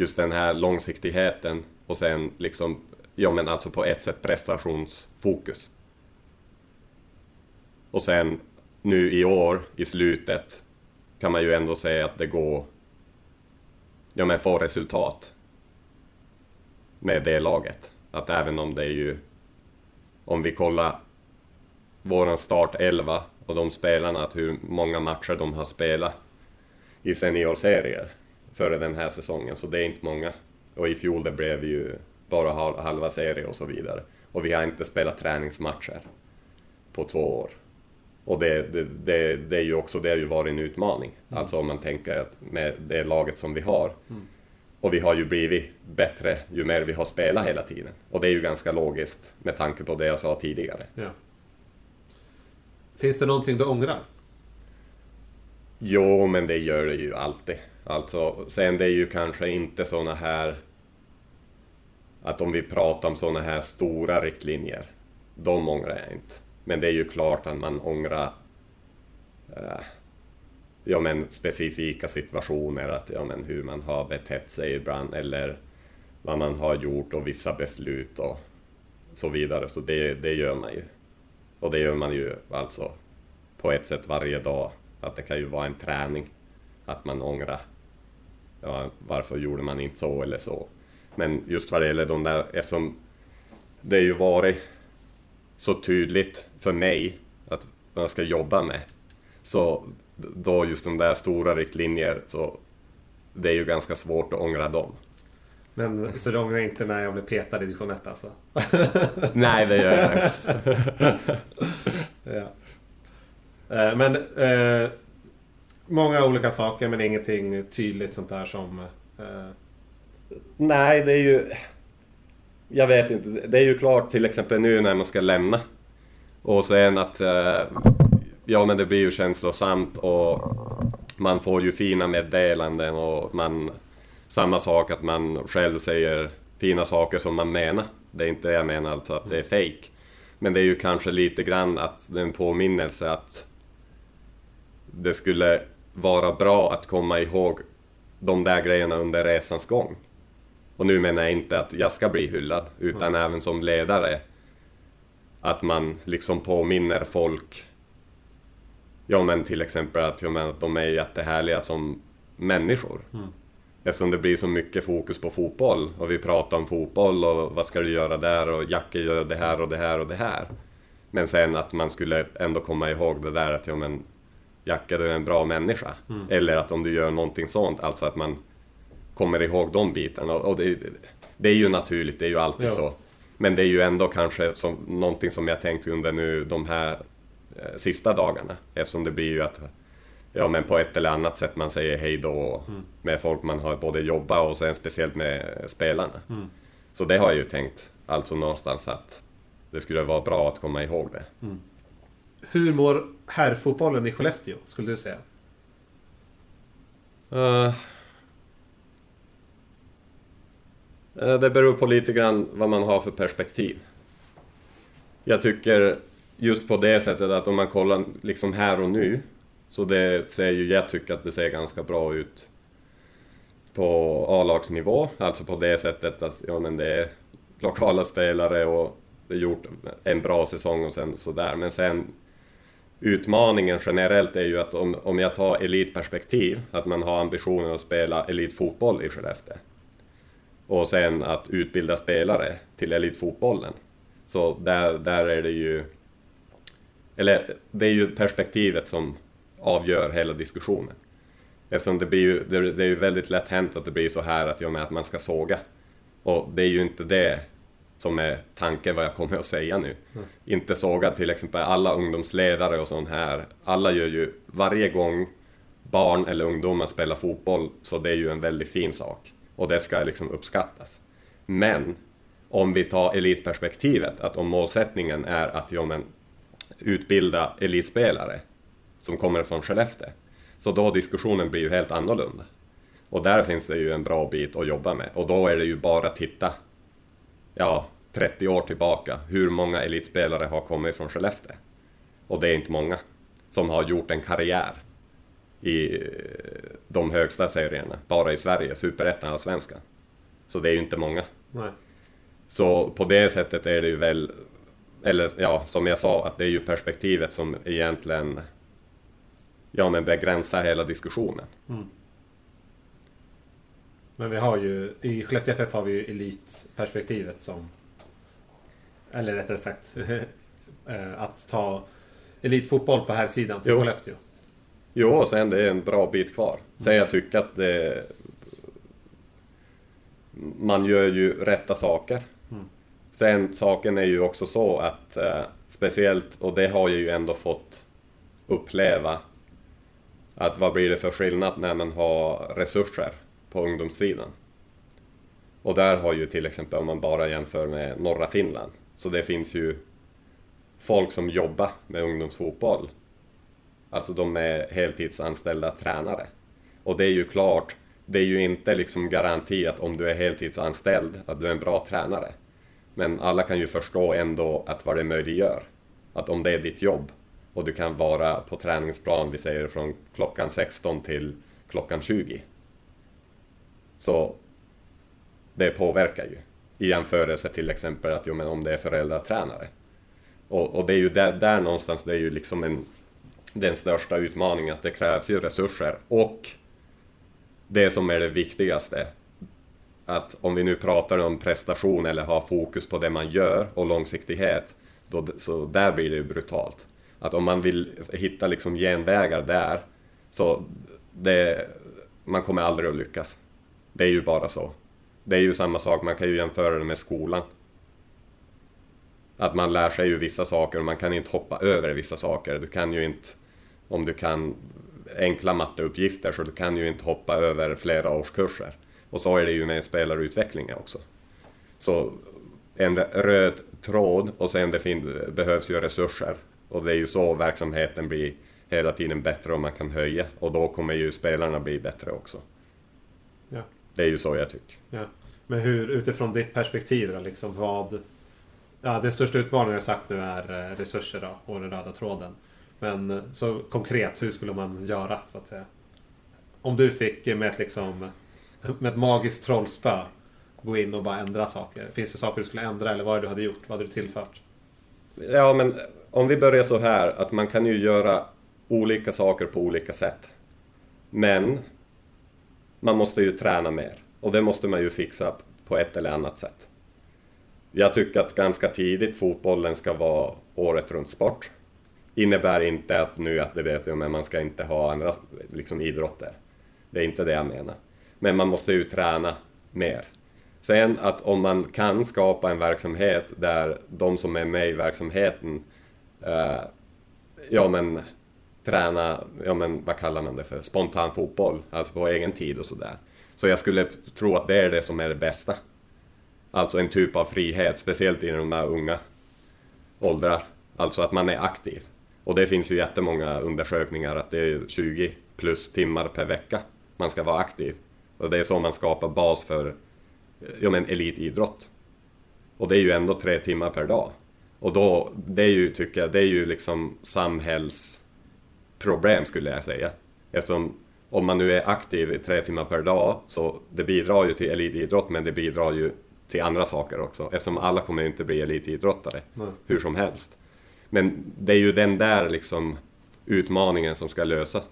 just den här långsiktigheten och sen liksom, ja men alltså på ett sätt prestationsfokus. Och sen nu i år, i slutet, kan man ju ändå säga att det går... Ja men få resultat. Med det laget. Att även om det är ju... Om vi kollar våran start 11 och de spelarna, att hur många matcher de har spelat i seniorserier före den här säsongen, så det är inte många. Och i fjol det blev ju bara hal- halva serie och så vidare. Och vi har inte spelat träningsmatcher på två år. Och det, det, det, det är ju också, det har ju varit en utmaning. Alltså om man tänker att med det laget som vi har. Och vi har ju blivit bättre ju mer vi har spelat hela tiden. Och det är ju ganska logiskt med tanke på det jag sa tidigare. ja. Finns det någonting du ångrar? Jo, men det gör det ju alltid. Alltså, sen det är ju kanske inte såna här... Att om vi pratar om såna här stora riktlinjer, de ångrar jag inte. Men det är ju klart att man ångrar eh, ja, men specifika situationer, att, ja, men hur man har betett sig ibland eller vad man har gjort och vissa beslut och så vidare. Så det, det gör man ju. Och det gör man ju alltså på ett sätt varje dag. Att det kan ju vara en träning. Att man ångrar. Ja, varför gjorde man inte så eller så? Men just vad det gäller de där, eftersom det ju varit så tydligt för mig att man ska jobba med. Så då just de där stora riktlinjer, så det är ju ganska svårt att ångra dem. Men, så du ångrar inte när jag blev petad i division 1 alltså? Nej, det gör jag inte. Ja. Eh, Men eh, många olika saker men ingenting tydligt sånt där som... Eh, Nej, det är ju... Jag vet inte. Det är ju klart till exempel nu när man ska lämna. Och sen att... eh, Ja, men det blir ju känslosamt och man får ju fina meddelanden och man... Samma sak att man själv säger fina saker som man menar. Det är inte det jag menar alltså att det är fake. Men det är ju kanske lite grann att det är en påminnelse att det skulle vara bra att komma ihåg de där grejerna under resans gång. Och nu menar jag inte att jag ska bli hyllad, utan även som ledare. Att man liksom påminner folk, ja men till exempel att, ja, men att de är jättehärliga som människor. Mm. Eftersom det blir så mycket fokus på fotboll och vi pratar om fotboll och vad ska du göra där och Jacke gör det här och det här och det här. Men sen att man skulle ändå komma ihåg det där att ja men Jacke du är en bra människa. Mm. Eller att om du gör någonting sånt, alltså att man kommer ihåg de bitarna. Och det, det är ju naturligt, det är ju alltid Ja. så. Men det är ju ändå kanske som, någonting som jag tänkt under nu de här eh, sista dagarna. Eftersom det blir ju att ja, men på ett eller annat sätt man säger hej då Mm. med folk man har både jobbat och sen speciellt med spelarna. Mm. Så det har jag ju tänkt, alltså någonstans att det skulle vara bra att komma ihåg det. Hur mår herrfotbollen i Skellefteå, skulle du säga? Uh, det beror på lite grann vad man har för perspektiv. Jag tycker just på det sättet att om man kollar liksom här och nu så det ser ju, jag tycker att det ser ganska bra ut på A-lagsnivå, alltså på det sättet att ja, men det är lokala spelare och det är gjort en bra säsong och sen sådär. Men sen utmaningen generellt är ju att om, om jag tar elitperspektiv, att man har ambitionen att spela elitfotboll i Skellefteå. Och sen att utbilda spelare till elitfotbollen. Så där, där är det ju... Eller det är ju perspektivet som avgör hela diskussionen. Eftersom det blir ju, det, det är ju väldigt lätt hänt att det blir så här att, med att man ska såga. Och det är ju inte det som är tanken vad jag kommer att säga nu. Inte såga till exempel alla ungdomsledare och sånt här. Alla gör ju varje gång barn eller ungdomar spelar fotboll så det är ju en väldigt fin sak. Och det ska liksom uppskattas. Men om vi tar elitperspektivet, att om målsättningen är att ja, men, utbilda elitspelare som kommer från Skellefteå, så då diskussionen blir ju helt annorlunda. Och där finns det ju en bra bit att jobba med. Och då är det ju bara att titta, ja, 30 år tillbaka, hur många elitspelare har kommit från Skellefteå? Och det är inte många som har gjort en karriär i eh, de högsta serierna, bara i Sverige, Superettan och Svenskan. Så det är ju inte många. Nej. Så på det sättet är det ju väl, eller ja, som jag sa, att det är ju perspektivet som egentligen ja, men begränsar hela diskussionen. Men vi har ju, i Skellefteå FF har vi ju elitperspektivet som... Eller rättare sagt, eh, att ta elitfotboll på här sidan till Jo. Skellefteå. Jo, och sen det är en bra bit kvar. Sen jag tycker att det, man gör ju rätta saker. Sen saken är ju också så att eh, speciellt, och det har jag ju ändå fått uppleva, att vad blir det för skillnad när man har resurser på ungdomssidan? Och där har ju till exempel, om man bara jämför med norra Finland, så det finns ju folk som jobbar med ungdomsfotboll Alltså de är heltidsanställda tränare. Och det är ju klart, det är ju inte liksom garanti att om du är heltidsanställd att du är en bra tränare. Men alla kan ju förstå ändå att vad det möjliggör. Att om det är ditt jobb och du kan vara på träningsplan, vi säger från klockan 16 till klockan 20. Så det påverkar ju. I jämförelse till exempel att jo, men om det är föräldratränare. Och, och det är ju där, där någonstans, det är ju liksom en den största utmaningen, att det krävs ju resurser och det som är det viktigaste, att om vi nu pratar om prestation eller har fokus på det man gör och långsiktighet, då, så där blir det ju brutalt. Att om man vill hitta liksom genvägar där, så det, man kommer aldrig att lyckas. Det är ju bara så. Det är ju samma sak, man kan ju jämföra det med skolan. Att man lär sig ju vissa saker och man kan inte hoppa över vissa saker. Du kan ju inte, om du kan enkla matteuppgifter, så du kan ju inte hoppa över flera årskurser. Och så är det ju med spelarutvecklingen också. Så en röd tråd och sen det fin- behövs ju resurser. Och det är ju så verksamheten blir hela tiden bättre och man kan höja. Och då kommer ju spelarna bli bättre också. Ja. Det är ju så jag tycker. Ja. Men hur, utifrån ditt perspektiv då, liksom vad... Ja, den största utmaningen jag sagt nu är eh, resurser då, och den röda tråden. Men eh, så konkret, hur skulle man göra så att säga? Om du fick med ett, liksom, med ett magiskt trollspö gå in och bara ändra saker. Finns det saker du skulle ändra eller vad är det du hade gjort? Vad hade du tillfört? Ja, men om vi börjar så här att man kan ju göra olika saker på olika sätt. Men man måste ju träna mer och det måste man ju fixa på ett eller annat sätt. Jag tycker att ganska tidigt fotbollen ska vara året runt sport. Innebär inte att nu att det vet jag, men man ska inte ha andra liksom, idrotter. Det är inte det jag menar. Men man måste ju träna mer. Sen att om man kan skapa en verksamhet där de som är med i verksamheten eh, ja men träna, ja men vad kallar man det för, spontan fotboll, alltså på egen tid och sådär. Så jag skulle tro att det är det som är det bästa. Alltså en typ av frihet, speciellt i de här unga åldrar. Alltså att man är aktiv. Och det finns ju jättemånga undersökningar att det är 20 plus timmar per vecka man ska vara aktiv. Och det är så man skapar bas för ja, men elitidrott. Och det är ju ändå tre timmar per dag. Och då, det är ju, tycker jag, det är ju liksom samhälls samhällsproblem skulle jag säga. Eftersom om man nu är aktiv i tre timmar per dag så det bidrar ju till elitidrott men det bidrar ju till andra saker också eftersom alla kommer inte bli elitidrottare Nej. hur som helst. Men det är ju den där liksom utmaningen som ska lösas.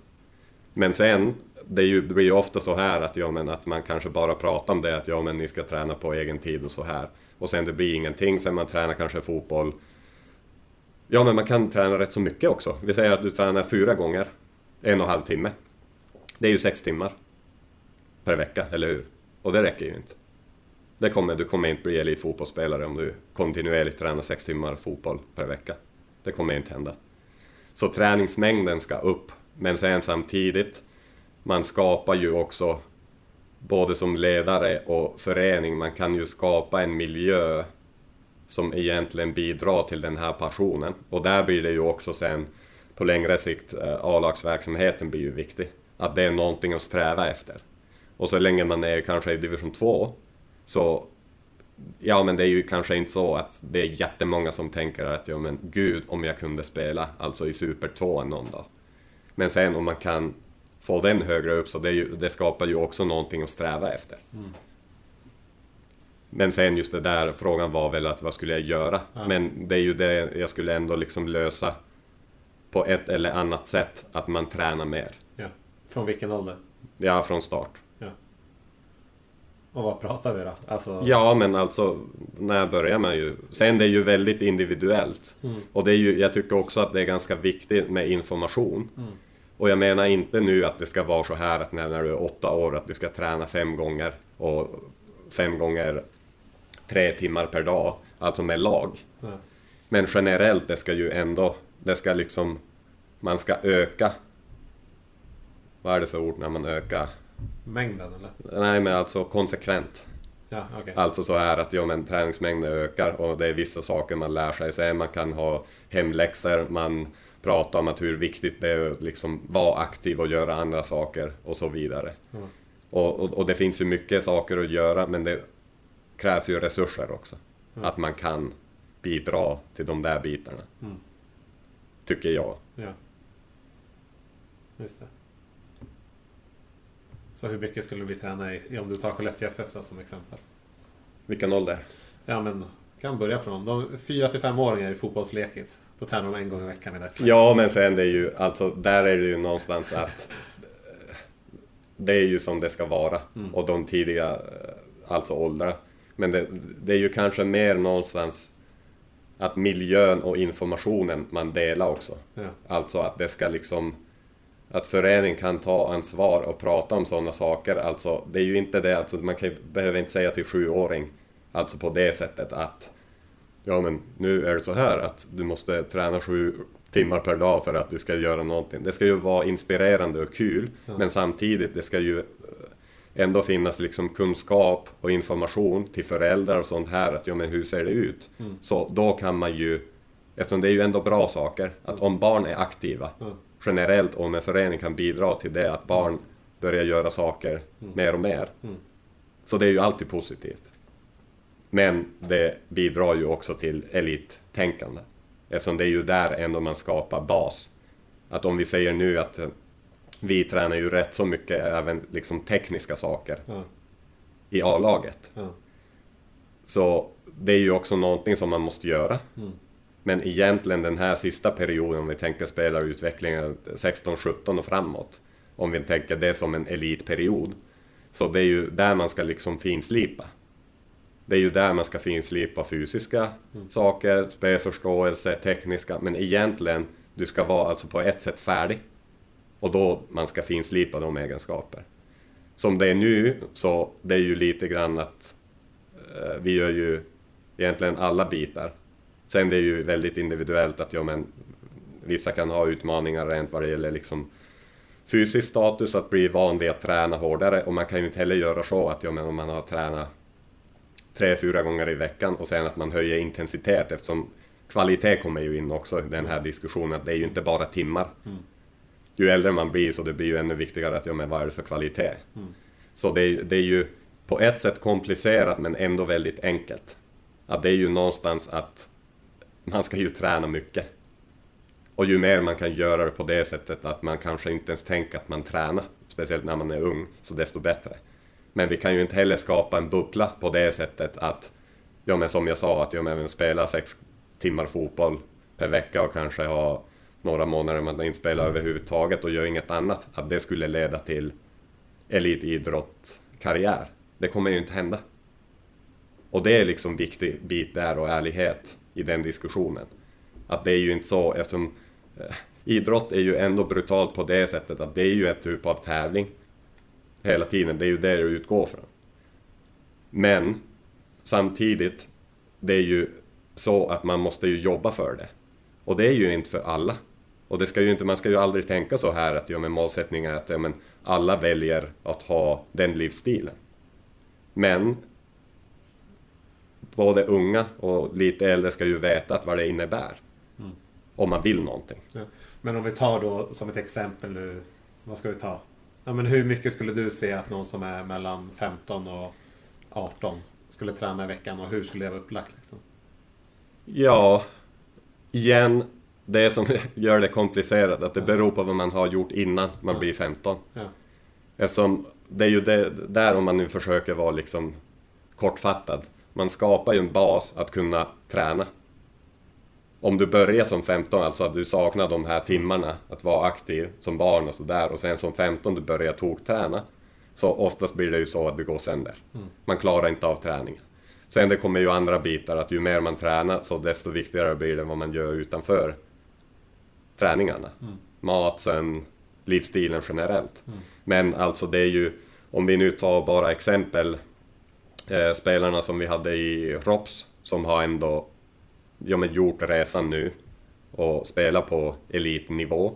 Men sen, det, ju, det blir ju ofta så här att, ja, men att man kanske bara pratar om det att ja, men ni ska träna på egen tid och så här. Och sen det blir ingenting, sen man tränar kanske fotboll. Ja, men man kan träna rätt så mycket också. Vi säger att du tränar fyra gånger, en och en halv timme. Det är ju sex timmar per vecka, eller hur? Och det räcker ju inte. Det kommer, du kommer inte bli elitfotbollsspelare om du kontinuerligt tränar sex timmar fotboll per vecka. Det kommer inte hända. Så träningsmängden ska upp, men sen samtidigt, man skapar ju också, både som ledare och förening, man kan ju skapa en miljö som egentligen bidrar till den här passionen. Och där blir det ju också sen, på längre sikt, eh, A-lagsverksamheten blir ju viktig. Att det är någonting att sträva efter. Och så länge man är kanske i division 2, så Ja men det är ju kanske inte så att det är jättemånga som tänker att ja men gud om jag kunde spela alltså i Super 2 någon dag. Men sen om man kan få den högre upp så det, ju, det skapar ju också någonting att sträva efter. Mm. Men sen just det där, frågan var väl att vad skulle jag göra? Ja. Men det är ju det jag skulle ändå liksom lösa på ett eller annat sätt, att man tränar mer. Ja. Från vilken ålder? Ja, från start. Ja. Och vad pratar vi då? Alltså, Ja, men alltså när börjar man ju? Sen det är ju väldigt individuellt. Mm. Och det är ju, jag tycker också att det är ganska viktigt med information. Mm. Och jag menar inte nu att det ska vara så här att när, när du är åtta år att du ska träna fem gånger och fem gånger tre timmar per dag, alltså med lag. Ja. Men generellt, det ska ju ändå, det ska liksom, man ska öka. Vad är det för ord när man ökar? Mängden eller? Nej, men alltså konsekvent. Ja, okej. Alltså så här att ja, men träningsmängden ökar och det är vissa saker man lär sig. Sen man kan ha hemläxor, man pratar om att hur viktigt det är att liksom vara aktiv och göra andra saker och så vidare. Ja. Och, och, och det finns ju mycket saker att göra men det krävs ju resurser också. Att man kan bidra till de där bitarna. Mm. Tycker jag. Ja. Just det. Så hur mycket skulle vi träna i, om du tar Skellefteå FF då, som exempel? Vilken ålder? Ja men, kan börja från de 4 till 5-åringar i fotbollslekis. Då tränar de en gång i veckan i dagsläget. Ja, men sen det är ju, alltså där är det ju någonstans att eh, det är ju som det ska vara. Mm. Och de tidiga, eh, alltså åldrar. Men det, det är ju kanske mer någonstans att miljön och informationen man delar också. Ja. Alltså att det ska liksom att föreningen kan ta ansvar och prata om sådana saker. Alltså, det är ju inte det, alltså, man kan, behöver inte säga till sjuåring, alltså på det sättet att ja men nu är det så här att du måste träna sju timmar per dag för att du ska göra någonting. Det ska ju vara inspirerande och kul, Ja. men samtidigt det ska ju ändå finnas liksom kunskap och information till föräldrar och sånt här att ja men hur ser det ut? Mm. Så då kan man ju, eftersom det är ju ändå bra saker, att om barn är aktiva Ja. generellt om en förening kan bidra till det, att barn börjar göra saker mer och mer. Mm. Så det är ju alltid positivt. Men det bidrar ju också till elittänkande. Eftersom det är ju där ändå man skapar bas Att om vi säger nu att vi tränar ju rätt så mycket även liksom tekniska saker Ja. i A-laget. Ja. Så det är ju också någonting som man måste göra. Mm. Men egentligen den här sista perioden, om vi tänker spelarutvecklingen 16-17 och framåt, om vi tänker det som en elitperiod, så det är ju där man ska liksom finslipa. Det är ju där man ska finslipa fysiska saker, spelförståelse, tekniska, men egentligen, du ska vara alltså på ett sätt färdig. Och då man ska finslipa de egenskaper. Som det är nu, så det är ju lite grann att eh, vi gör ju egentligen alla bitar. Sen det är ju väldigt individuellt att ja, men, vissa kan ha utmaningar rent vad det gäller liksom fysisk status, att bli van vid att träna hårdare och man kan ju inte heller göra så att ja, men om man har tränat tre, fyra gånger i veckan och sen att man höjer intensitet eftersom kvalitet kommer ju in också i den här diskussionen att det är ju inte bara timmar. Mm. Ju äldre man blir så det blir ju ännu viktigare att ja, men vad är det för kvalitet? Så det, är- det är ju på ett sätt komplicerat men ändå väldigt enkelt. Att det är ju någonstans att man ska ju träna mycket. Och ju mer man kan göra det på det sättet att man kanske inte ens tänker att man tränar, speciellt när man är ung, så desto bättre. Men vi kan ju inte heller skapa en bubbla på det sättet att, ja men som jag sa, att ja, men spela sex timmar fotboll per vecka och kanske ha några månader man inte spelar överhuvudtaget och gör inget annat, att det skulle leda till elitidrottkarriär. Det kommer ju inte hända. Och det är liksom viktig bit där och ärlighet i den diskussionen. Att det är ju inte så, eftersom eh, idrott är ju ändå brutalt på det sättet att det är ju ett typ av tävling hela tiden, det är ju det det utgår från. Men samtidigt, det är ju så att man måste ju jobba för det. Och det är ju inte för alla. Och det ska ju inte, man ska ju aldrig tänka så här att ja, men målsättningen är att ja, men alla väljer att ha den livsstilen. Men både unga och lite äldre ska ju veta att vad det innebär. Om man vill någonting. Ja. Men om vi tar då som ett exempel nu. Vad ska vi ta? Ja, men hur mycket skulle du se att någon som är mellan 15 och 18 skulle träna i veckan och hur skulle det vara upplagt? Liksom? Ja, igen, det som gör det komplicerat, att det beror på vad man har gjort innan man Ja. blir 15. Ja. Eftersom det är ju det, där om man nu försöker vara liksom kortfattad. Man skapar ju en bas att kunna träna. Om du börjar som 15, alltså att du saknar de här timmarna att vara aktiv som barn och sådär och sen som 15 du börjar tokträna. Så oftast blir det ju så att du går sönder. Man klarar inte av träningen. Sen det kommer ju andra bitar, att ju mer man tränar så desto viktigare blir det vad man gör utanför träningarna. Mat, sömn, livsstilen generellt. Men alltså det är ju, om vi nu tar bara exempel, eh, spelarna som vi hade i ROPS som har ändå ja, men gjort resan nu och spelar på elitnivå.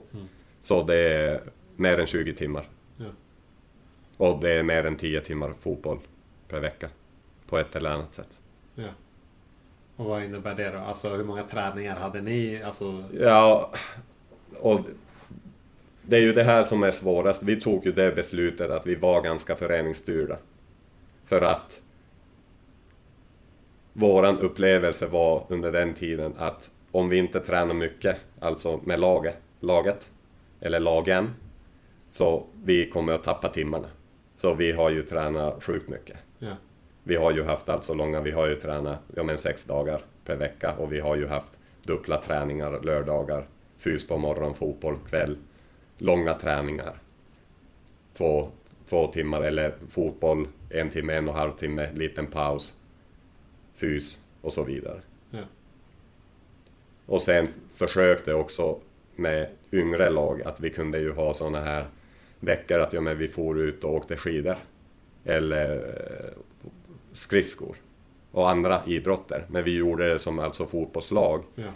Så det är mer än 20 timmar. Ja. Och det är mer än 10 timmar fotboll per vecka. På ett eller annat sätt. Ja. Och vad innebär det då? Alltså hur många träningar hade ni? Alltså, Ja, och det är ju det här som är svårast. Vi tog ju det beslutet att vi var ganska föreningsstyrda. För att våran upplevelse var under den tiden att om vi inte tränar mycket, alltså med laget, laget eller lagen, så vi kommer att tappa timmarna. Så vi har ju tränat sjukt mycket. ja. Vi har ju haft alltså långa, vi har ju tränat ja, men sex dagar per vecka och vi har ju haft dubbla träningar lördagar, fys på morgon, fotboll kväll, långa träningar. Två, två timmar eller fotboll, en timme, en och en halv timme, liten paus, fys och så vidare. Ja. Och sen försökte också med yngre lag att vi kunde ju ha såna här veckor att ja, men vi for ut och åkte skidor. Eller eh, skridskor. Och andra idrotter. Men vi gjorde det som alltså fotbollslag. Ja.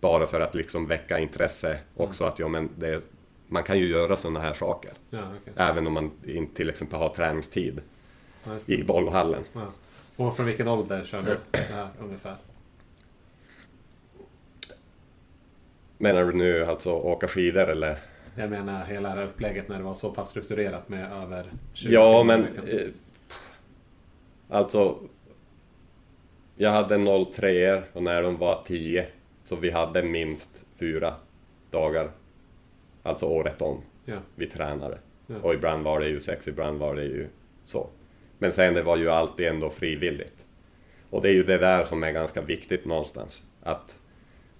Bara för att liksom väcka intresse också att ja, men det, man kan ju göra såna här saker. Ja, okej. Även om man inte till exempel har träningstid Ja, i bollhallen. Och från vilken ålder kördes det här ungefär? Menar du nu alltså åka skidor eller? Jag menar hela det här upplägget när det var så pass strukturerat med över 20 Ja, men eh, alltså. Jag hade 03 och när de var 10 så vi hade minst fyra dagar Alltså året om. Ja. Vi tränade. Ja. Och ibland var det ju sex, ibland var det ju så. Men sen det var ju alltid ändå frivilligt. Och det är ju det där som är ganska viktigt någonstans. Att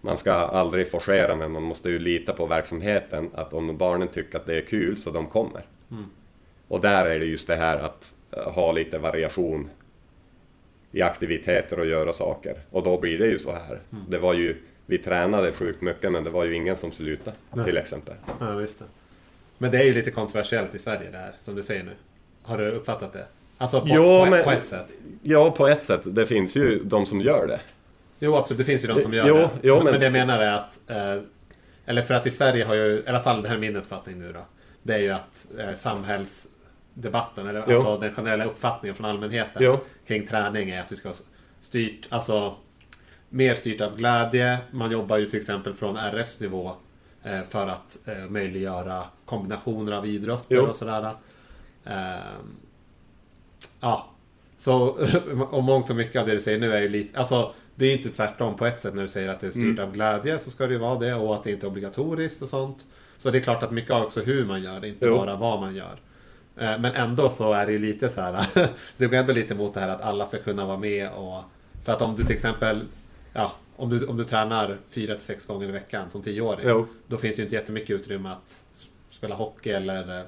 man ska aldrig forcera men man måste ju lita på verksamheten. Att om barnen tycker att det är kul så de kommer. Och där är det just det här att eh, ha lite variation i aktiviteter och göra saker. Och då blir det ju så här. Det var ju, vi tränade sjukt mycket men det var ju ingen som slutade Nej. till exempel. Ja, just det. Men det är ju lite kontroversiellt i Sverige det här, som du säger nu. Har du uppfattat det? Alltså på, Jo, på, men- på ett sätt. Ja, på ett sätt. Det finns ju de som gör det. Jo, absolut. Det finns ju de som gör Jo, det. jo, men... men- det jag menar är att... Eh, eller för att i Sverige har ju, i alla fall det här är min uppfattning nu då. Det är ju att eh, samhällsdebatten, eller Jo. alltså den generella uppfattningen från allmänheten kring träning är att du ska styrt, alltså mer styrt av glädje. Man jobbar ju till exempel från RFs nivå eh, för att eh, möjliggöra kombinationer av idrotter Jo. och sådär. Ehm, ja, så och mångt och mycket av det du säger nu är ju lite, alltså det är ju inte tvärtom på ett sätt när du säger att det är styrt Mm. av glädje så ska det ju vara det och att det inte är obligatoriskt och sånt. Så det är klart att mycket av också hur man gör det, inte Jo. bara vad man gör. Eh, Men ändå så är det ju lite så här. Det går ändå lite mot det här att alla ska kunna vara med och... För att om du till exempel... Ja, om du, om du tränar fyra till sex gånger i veckan som tioåring. Jo. Då finns det ju inte jättemycket utrymme att spela hockey eller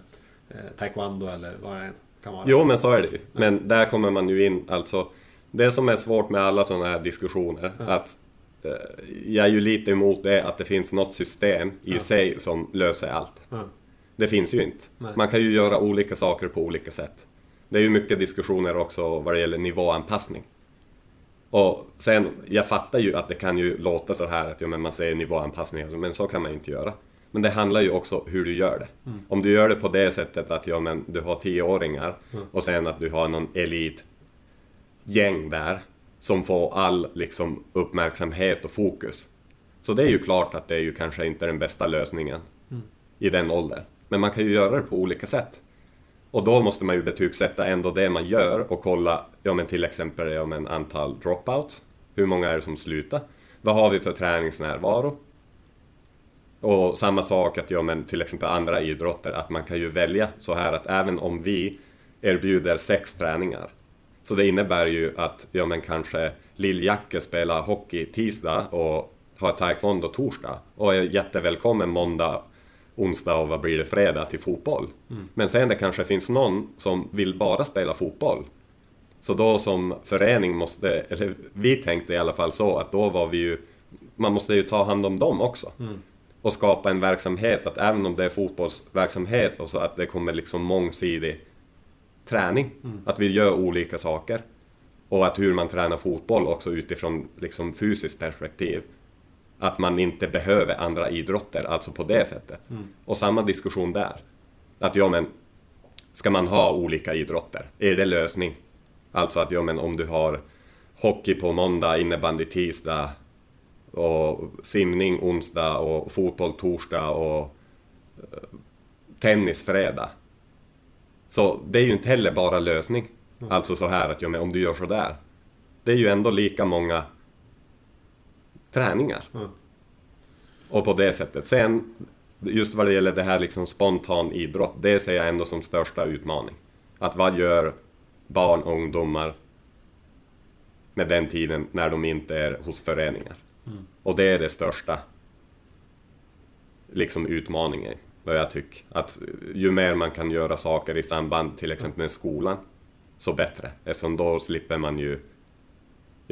eh, taekwondo eller vad det kan vara. Jo, men så är det ju. Men där kommer man ju in, alltså det som är svårt med alla sådana här diskussioner, att eh, jag är ju lite emot det att det finns något system i Ja. sig som löser allt. Ja. Det finns ju inte. Nej. Man kan ju göra olika saker på olika sätt. Det är ju mycket diskussioner också vad det gäller nivåanpassning. Och sen, jag fattar ju att det kan ju låta så här att ja, men man säger nivåanpassning, men så kan man inte göra. Men det handlar ju också hur du gör det. Om du gör det på det sättet att ja, men du har tioåringar och sen att du har någon elitgäng där som får all liksom, uppmärksamhet och fokus. Så det är ju klart att det är ju kanske inte den bästa lösningen i den åldern. Men man kan ju göra det på olika sätt. Och då måste man ju betygsätta ändå det man gör och kolla, ja men till exempel ja, men antal dropouts. Hur många är det som slutar? Vad har vi för träningsnärvaro? Och samma sak att, ja men till exempel andra idrotter, att man kan ju välja så här att även om vi erbjuder sex träningar, så det innebär ju att, ja men kanske Lill-Jacke spelar hockey tisdag och har taekwondo torsdag och är jättevälkommen måndag, onsdag och vad blir det, fredag till fotboll. Men sen det kanske finns någon som vill bara spela fotboll. Så då som förening måste, eller vi tänkte i alla fall så, att då var vi ju, man måste ju ta hand om dem också. Och skapa en verksamhet, att även om det är fotbollsverksamhet, och så att det kommer liksom mångsidig träning. Att vi gör olika saker. Och att hur man tränar fotboll också utifrån liksom fysiskt perspektiv. Att man inte behöver andra idrotter, alltså på det sättet. Och samma diskussion där. Att ja men, ska man ha olika idrotter? Är det lösning? Alltså att ja men om du har hockey på måndag, innebandy tisdag och simning onsdag och fotboll torsdag och eh, tennis fredag. Så det är ju inte heller bara lösning. Alltså så här att ja, men om du gör så där. Det är ju ändå lika många träningar. Mm. Och på det sättet. Sen, just vad det gäller det här liksom spontan idrott, det ser jag ändå som största utmaning. Att vad gör barn och ungdomar med den tiden när de inte är hos föreningar? Och det är det största liksom utmaningen, vad jag tycker. Att ju mer man kan göra saker i samband till exempel med skolan, så bättre. Eftersom då slipper man ju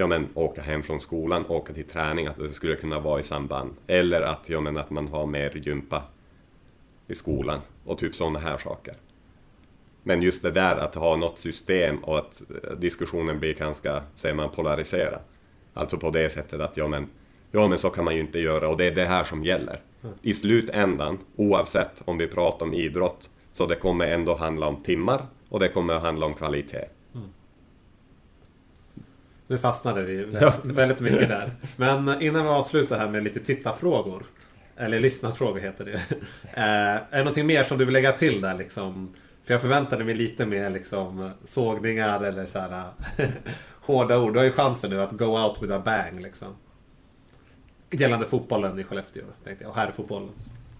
ja, men, åka hem från skolan, åka till träning, att det skulle kunna vara i samband. Eller att, ja, men, att man har mer gympa i skolan och typ sådana här saker. Men just det där att ha något system och att eh, diskussionen blir ganska, säger man, polariserad. Alltså på det sättet att ja men, ja men så kan man ju inte göra och det är det här som gäller. I slutändan, oavsett om vi pratar om idrott, så det kommer ändå handla om timmar och det kommer att handla om kvalitet. Nu fastnade vi väldigt, väldigt mycket där. Men innan vi avslutar här med lite tittarfrågor. Eller lyssnarfrågor heter det. Eh, är det någonting mer som du vill lägga till där liksom? För jag förväntade mig lite mer liksom sågningar eller så här hårda ord. Du har ju chansen nu att go out with a bang liksom. Gällande fotbollen i Skellefteå tänkte jag. Och här är fotbollen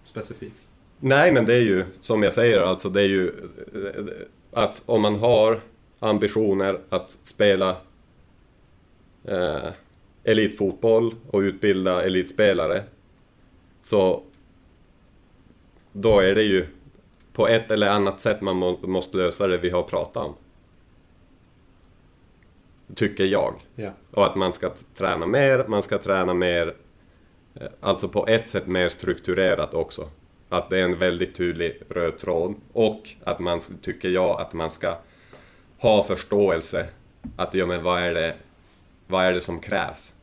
specifikt. Nej, men det är ju som jag säger, alltså det är ju eh, att om man har ambitioner att spela eh, elitfotboll och utbilda elitspelare så då är det ju på ett eller annat sätt man må, måste lösa det vi har pratat om. Tycker jag. Ja. Och att man ska träna mer, man ska träna mer, eh, alltså på ett sätt mer strukturerat också. Att det är en väldigt tydlig röd tråd. Och att man, tycker jag, att man ska ha förståelse. Att ja, men vad är det, vad är det som krävs?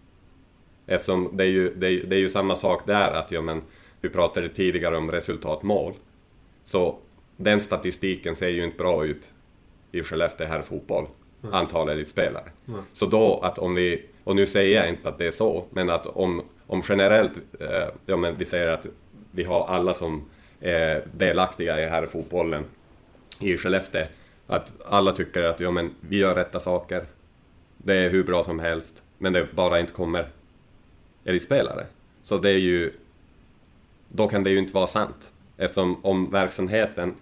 Eftersom det är ju, det är, det är ju samma sak där, att ja, men vi pratade tidigare om resultatmål. Så den statistiken ser ju inte bra ut i Skellefteå här fotboll, antal elitspelare. Så då att om vi, och nu säger jag inte att det är så, men att om, om generellt, eh, ja men vi säger att vi har alla som är delaktiga i här fotbollen i Skellefteå, att alla tycker att ja men vi gör rätta saker, det är hur bra som helst, men det bara inte kommer elitspelare. Så det är ju, då kan det ju inte vara sant. Eftersom om verksamheten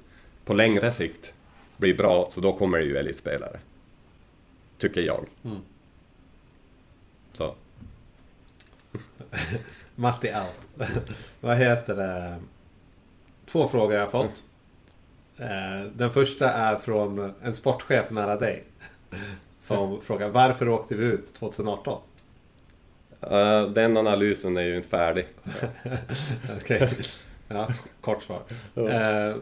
på längre sikt blir bra, så då kommer det ju elitspelare. Tycker jag. Mm. Så. Matti out. Vad heter det? Två frågor jag har fått. Eh, Den första är från en sportchef nära dig. Som frågar varför åkte vi ut 2018? Eh, den analysen är ju inte färdig. Okej. Ja, kort svar. Eh,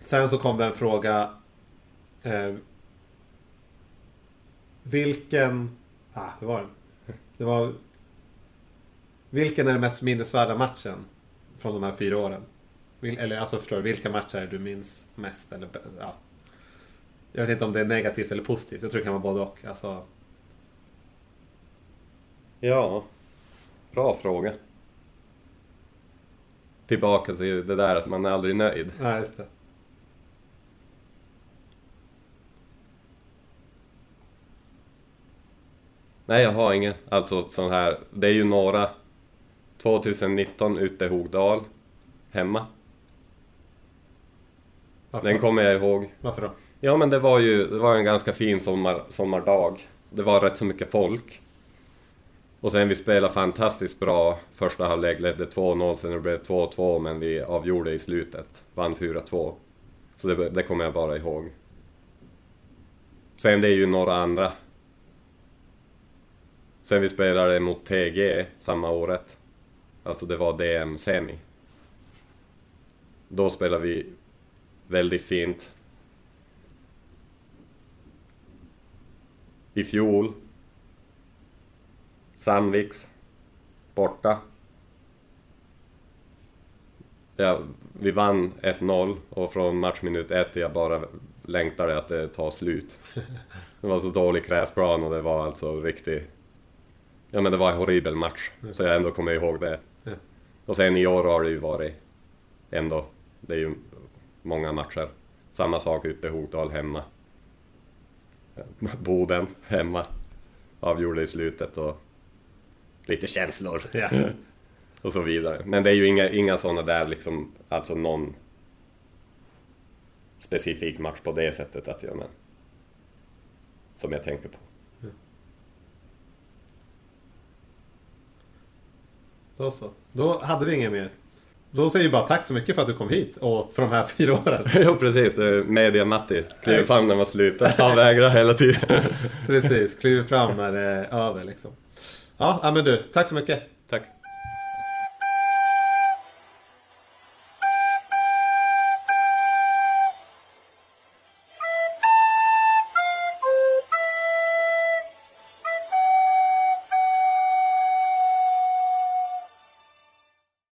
sen så kom det en fråga. Eh, vilken... Ah, det var den. Det var... Vilken är den mest minnesvärda matchen från de här fyra åren? Vil, eller alltså förstår du, vilka matcher du minns mest? Eller, ja. Jag vet inte om det är negativt eller positivt. Jag tror det kan vara både och. Alltså, Ja, bra fråga. Tillbaka till det där att man är aldrig nöjd. ja, just det. Nej, jag har ingen. Alltså sån här, det är ju några. 2019 ute i Hogdal, hemma. Varför, Den kommer jag ihåg. varför då? Ja, men det var ju det var en ganska fin sommar, sommardag. Det var rätt så mycket folk. Och sen vi spelade fantastiskt bra. Första halvlek ledde 2-0, sen det blev 2-2, men vi avgjorde i slutet. Vann 4-2. Så det, det kommer jag bara ihåg. Sen det är ju några andra. Sen vi spelade mot TG samma året. Alltså det var DM-semi. Då spelade vi väldigt fint. I fjol. Sandviks. Borta. Ja, vi vann 1-0 och från matchminut 1 jag bara längtade att det tar slut. Det var så dålig gräsplan och det var alltså riktigt... Ja men det var en horribel match. Så jag ändå kommer ihåg det. Och sen i år har det ju varit ändå... Det är ju många matcher. Samma sak ute i Hogdal hemma. Boden hemma. Avgjorde i slutet och lite känslor Ja. och så vidare. Men det är ju inga, inga sådana där liksom, alltså någon specifik match på det sättet att jag men, som jag tänker på. Då så. Då hade vi inget mer. Då säger vi bara tack så mycket för att du kom hit och för de här fyra åren. jo precis, media-Matti. Kliver fram när man slutar. Han vägrar hela tiden. Precis, kliver fram när det är över liksom. Ja, ja, men du, tack så mycket. Tack.